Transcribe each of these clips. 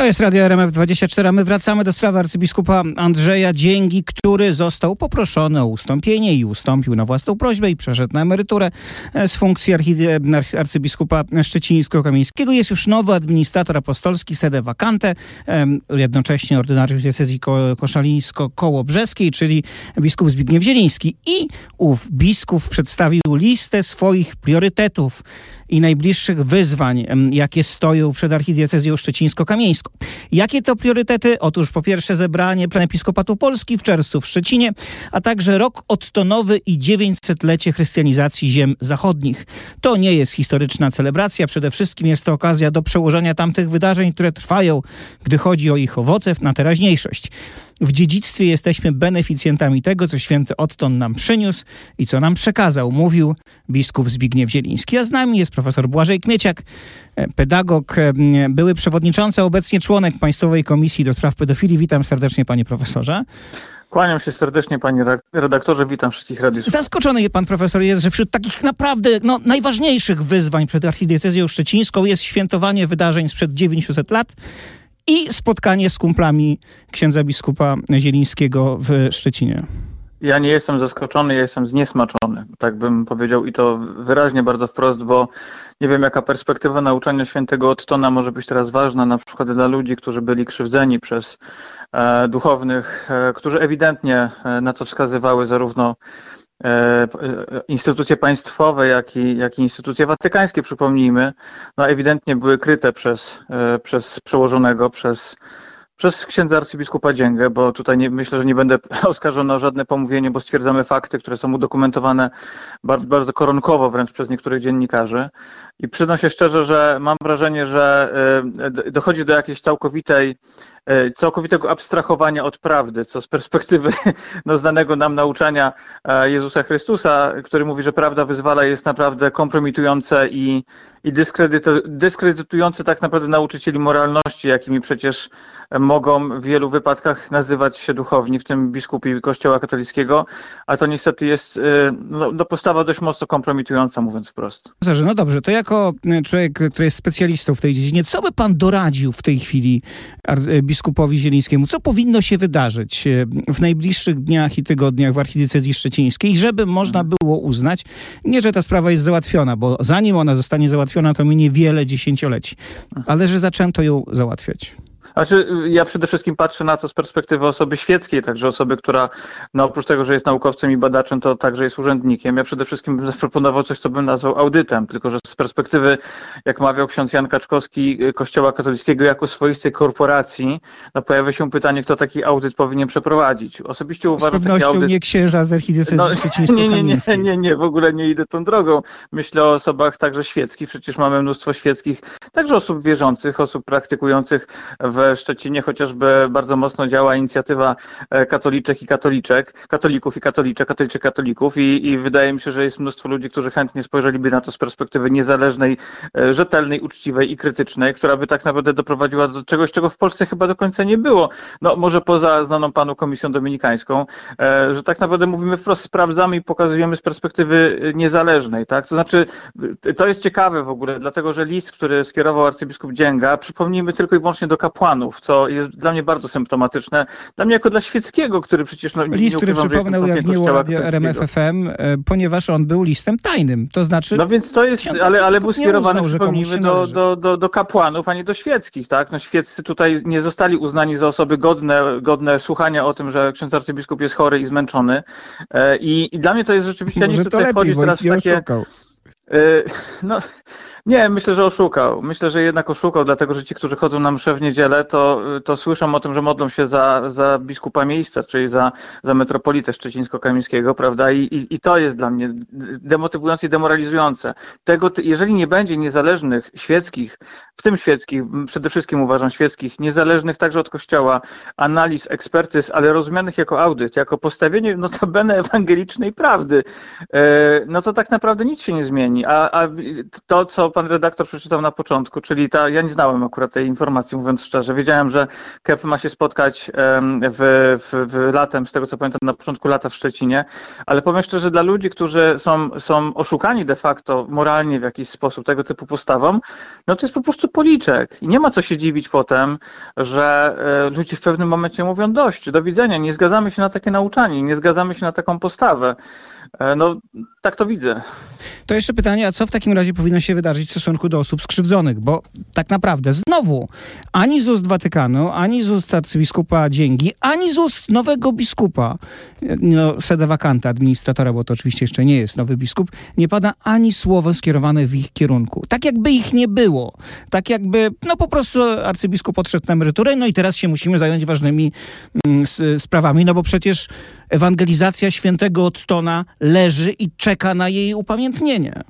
To jest Radio RMF24. My wracamy do sprawy arcybiskupa Andrzeja Dzięgi, który został poproszony o ustąpienie i ustąpił na własną prośbę i przeszedł na emeryturę e, z funkcji arcybiskupa szczecińsko-kamieńskiego. Jest już nowy administrator apostolski, sede vacante, jednocześnie ordynariusz diecezji koszalińsko-kołobrzeskiej, czyli biskup Zbigniew Zieliński. I ów biskup przedstawił listę swoich priorytetów i najbliższych wyzwań, jakie stoją przed archidiecezją szczecińsko-kamieńską. Jakie to priorytety? Otóż po pierwsze zebranie Episkopatu Polski w czerwcu w Szczecinie, a także rok odtonowy i 900-lecie chrystianizacji ziem zachodnich. To nie jest historyczna celebracja, przede wszystkim jest to okazja do przełożenia tamtych wydarzeń, które trwają, gdy chodzi o ich owoce na teraźniejszość. W dziedzictwie jesteśmy beneficjentami tego, co święty Otton nam przyniósł i co nam przekazał, mówił biskup Zbigniew Zieliński. A z nami jest profesor Błażej Kmieciak, e, pedagog, e, były przewodniczący, obecnie członek Państwowej Komisji do Spraw Pedofilii. Witam serdecznie, panie profesorze. Kłaniam się serdecznie, panie redaktorze, witam wszystkich radiosłuchaczy. Zaskoczony pan profesor jest, że wśród takich naprawdę no, najważniejszych wyzwań przed archidiecezją szczecińską jest świętowanie wydarzeń sprzed 900 lat i spotkanie z kumplami księdza biskupa Zielińskiego w Szczecinie. Ja nie jestem zaskoczony, ja jestem zniesmaczony, tak bym powiedział i to wyraźnie bardzo wprost, bo nie wiem jaka perspektywa nauczania świętego Ottona może być teraz ważna na przykład dla ludzi, którzy byli krzywdzeni przez e, duchownych, e, którzy ewidentnie e, na co wskazywały zarówno instytucje państwowe, jak i, jak i instytucje watykańskie, przypomnijmy, no ewidentnie były kryte przez, e, przez przełożonego, przez, przez księdza arcybiskupa Dzięgę, bo tutaj nie, myślę, że nie będę oskarżony o żadne pomówienie, bo stwierdzamy fakty, które są udokumentowane bardzo, bardzo koronkowo wręcz przez niektórych dziennikarzy. I przyznam się szczerze, że mam wrażenie, że e, dochodzi do jakiejś całkowitej E, całkowitego abstrahowania od prawdy, co z perspektywy no, znanego nam nauczania e, Jezusa Chrystusa, który mówi, że prawda wyzwala, jest naprawdę kompromitujące i, i dyskredytujące tak naprawdę nauczycieli moralności, jakimi przecież mogą w wielu wypadkach nazywać się duchowni, w tym biskupi Kościoła katolickiego, a to niestety jest e, no, no postawa dość mocno kompromitująca, mówiąc wprost. No dobrze, to jako człowiek, który jest specjalistą w tej dziedzinie, co by pan doradził w tej chwili biskupowi Zielińskiemu, co powinno się wydarzyć e, w najbliższych dniach i tygodniach w archidiecezji szczecińskiej, żeby można było uznać, nie, że ta sprawa jest załatwiona, bo zanim ona zostanie załatwiona, to minie wiele dziesięcioleci, ale że zaczęto ją załatwiać. Znaczy, ja przede wszystkim patrzę na to z perspektywy osoby świeckiej, także osoby, która no oprócz tego, że jest naukowcem i badaczem, to także jest urzędnikiem. Ja przede wszystkim bym zaproponował coś, co bym nazwał audytem, tylko że z perspektywy, jak mawiał ksiądz Jan Kaczkowski y, Kościoła katolickiego jako swoistej korporacji, no pojawia się pytanie, kto taki audyt powinien przeprowadzić. Osobiście uważam, z pewnością audyt... nie księża z archidiecezji no, nie, nie, nie, nie, nie, w ogóle nie idę tą drogą. Myślę o osobach także świeckich, przecież mamy mnóstwo świeckich, także osób wierzących, osób praktykujących w Szczecinie chociażby bardzo mocno działa inicjatywa e, katoliczek i katoliczek, katolików i katoliczek, katoliczek, katolików i, i wydaje mi się, że jest mnóstwo ludzi, którzy chętnie spojrzeliby na to z perspektywy niezależnej, e, rzetelnej, uczciwej i krytycznej, która by tak naprawdę doprowadziła do czegoś, czego w Polsce chyba do końca nie było. No może poza znaną panu Komisją Dominikańską, e, że tak naprawdę mówimy wprost, sprawdzamy i pokazujemy z perspektywy niezależnej, tak? To znaczy, to jest ciekawe w ogóle, dlatego że list, który skierował arcybiskup Dzięga, przypomnijmy tylko i wyłącznie do kapłanów, co jest dla mnie bardzo symptomatyczne. Dla mnie jako dla świeckiego, który przecież... No, List, który przypomnę ujawniło radio RMFFM, e, ponieważ on był listem tajnym, to znaczy... No więc to jest, ale, ale był skierowany, przypomnijmy, do, do, do, do kapłanów, a nie do świeckich, tak? No świeccy tutaj nie zostali uznani za osoby godne, godne słuchania o tym, że ksiądz arcybiskup jest chory i zmęczony. E, I, i dla mnie to jest rzeczywiście... Może nie chcę tutaj wchodzić teraz w takie... Oszukał. E, no, nie, myślę, że oszukał. Myślę, że jednak oszukał, dlatego że ci, którzy chodzą na mszę w niedzielę, to, to słyszą o tym, że modlą się za, za biskupa miejsca, czyli za, za metropolitę szczecińsko-kamińskiego, prawda? I, i, I to jest dla mnie demotywujące i demoralizujące. Tego, jeżeli nie będzie niezależnych świeckich, w tym świeckich, przede wszystkim uważam świeckich, niezależnych także od Kościoła, analiz, ekspertyz, ale rozumianych jako audyt, jako postawienie notabene ewangelicznej prawdy, e, no to tak naprawdę nic się nie zmieni. A, a to, co co pan redaktor przeczytał na początku, czyli ta, ja nie znałem akurat tej informacji, mówiąc szczerze. Wiedziałem, że KEP ma się spotkać w, w, w latem, z tego co pamiętam, na początku lata w Szczecinie, ale powiem szczerze, dla ludzi, którzy są, są oszukani de facto moralnie w jakiś sposób tego typu postawą, no to jest po prostu policzek i nie ma co się dziwić potem, że e, ludzie w pewnym momencie mówią dość, do widzenia, nie zgadzamy się na takie nauczanie, nie zgadzamy się na taką postawę. E, no, tak to widzę. To jeszcze pytanie, a co w takim razie powinno się wydarzyć w stosunku do osób skrzywdzonych? Bo tak naprawdę znowu ani z ust Watykanu, ani z ust arcybiskupa Dzięgi, ani z ust nowego biskupa, no, sede vacante administratora, bo to oczywiście jeszcze nie jest nowy biskup, nie pada ani słowo skierowane w ich kierunku. Tak jakby ich nie było. Tak jakby, no po prostu arcybiskup odszedł na emeryturę, no i teraz się musimy zająć ważnymi mm, sprawami, no bo przecież ewangelizacja świętego Ottona leży i czeka na jej upamiętnienie.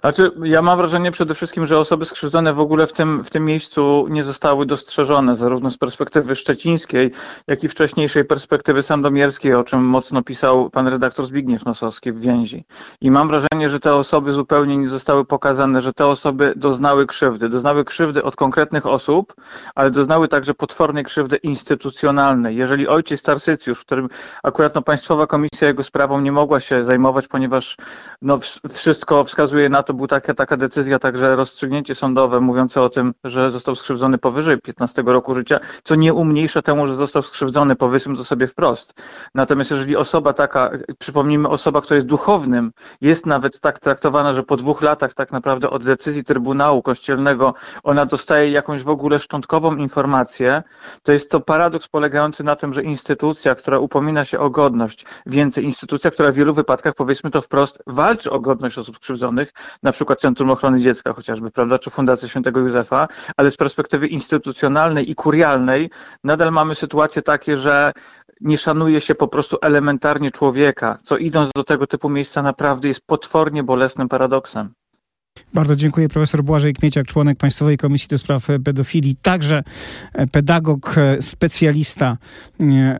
Znaczy, ja mam wrażenie przede wszystkim, że osoby skrzywdzone w ogóle w tym, w tym miejscu nie zostały dostrzeżone, zarówno z perspektywy szczecińskiej, jak i wcześniejszej perspektywy sandomierskiej, o czym mocno pisał pan redaktor Zbigniew Nosowski w więzi. I mam wrażenie, że te osoby zupełnie nie zostały pokazane, że te osoby doznały krzywdy. Doznały krzywdy od konkretnych osób, ale doznały także potwornej krzywdy instytucjonalnej. Jeżeli ojciec Tarsycjusz, którym akurat no, Państwowa Komisja jego sprawą nie mogła się zajmować, ponieważ no, wszystko wskazuje na to, była taka, taka decyzja, także rozstrzygnięcie sądowe mówiące o tym, że został skrzywdzony powyżej 15 roku życia, co nie umniejsza temu, że został skrzywdzony, powiedzmy to sobie wprost. Natomiast jeżeli osoba taka, przypomnijmy, osoba, która jest duchownym, jest nawet tak traktowana, że po dwóch latach tak naprawdę od decyzji Trybunału Kościelnego ona dostaje jakąś w ogóle szczątkową informację, to jest to paradoks polegający na tym, że instytucja, która upomina się o godność, więcej instytucja, która w wielu wypadkach, powiedzmy to wprost, walczy o godność osób skrzywdzonych, na przykład Centrum Ochrony Dziecka chociażby, prawda, czy Fundacja Świętego Józefa, ale z perspektywy instytucjonalnej i kurialnej nadal mamy sytuacje takie, że nie szanuje się po prostu elementarnie człowieka, co idąc do tego typu miejsca naprawdę jest potwornie bolesnym paradoksem. Bardzo dziękuję. Profesor Błażej Kmieciak, członek Państwowej Komisji do Spraw Pedofilii, także pedagog, specjalista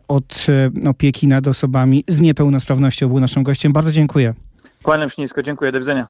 od opieki nad osobami z niepełnosprawnością był naszym gościem. Bardzo dziękuję. Kłaniam się nisko, dziękuję, do widzenia.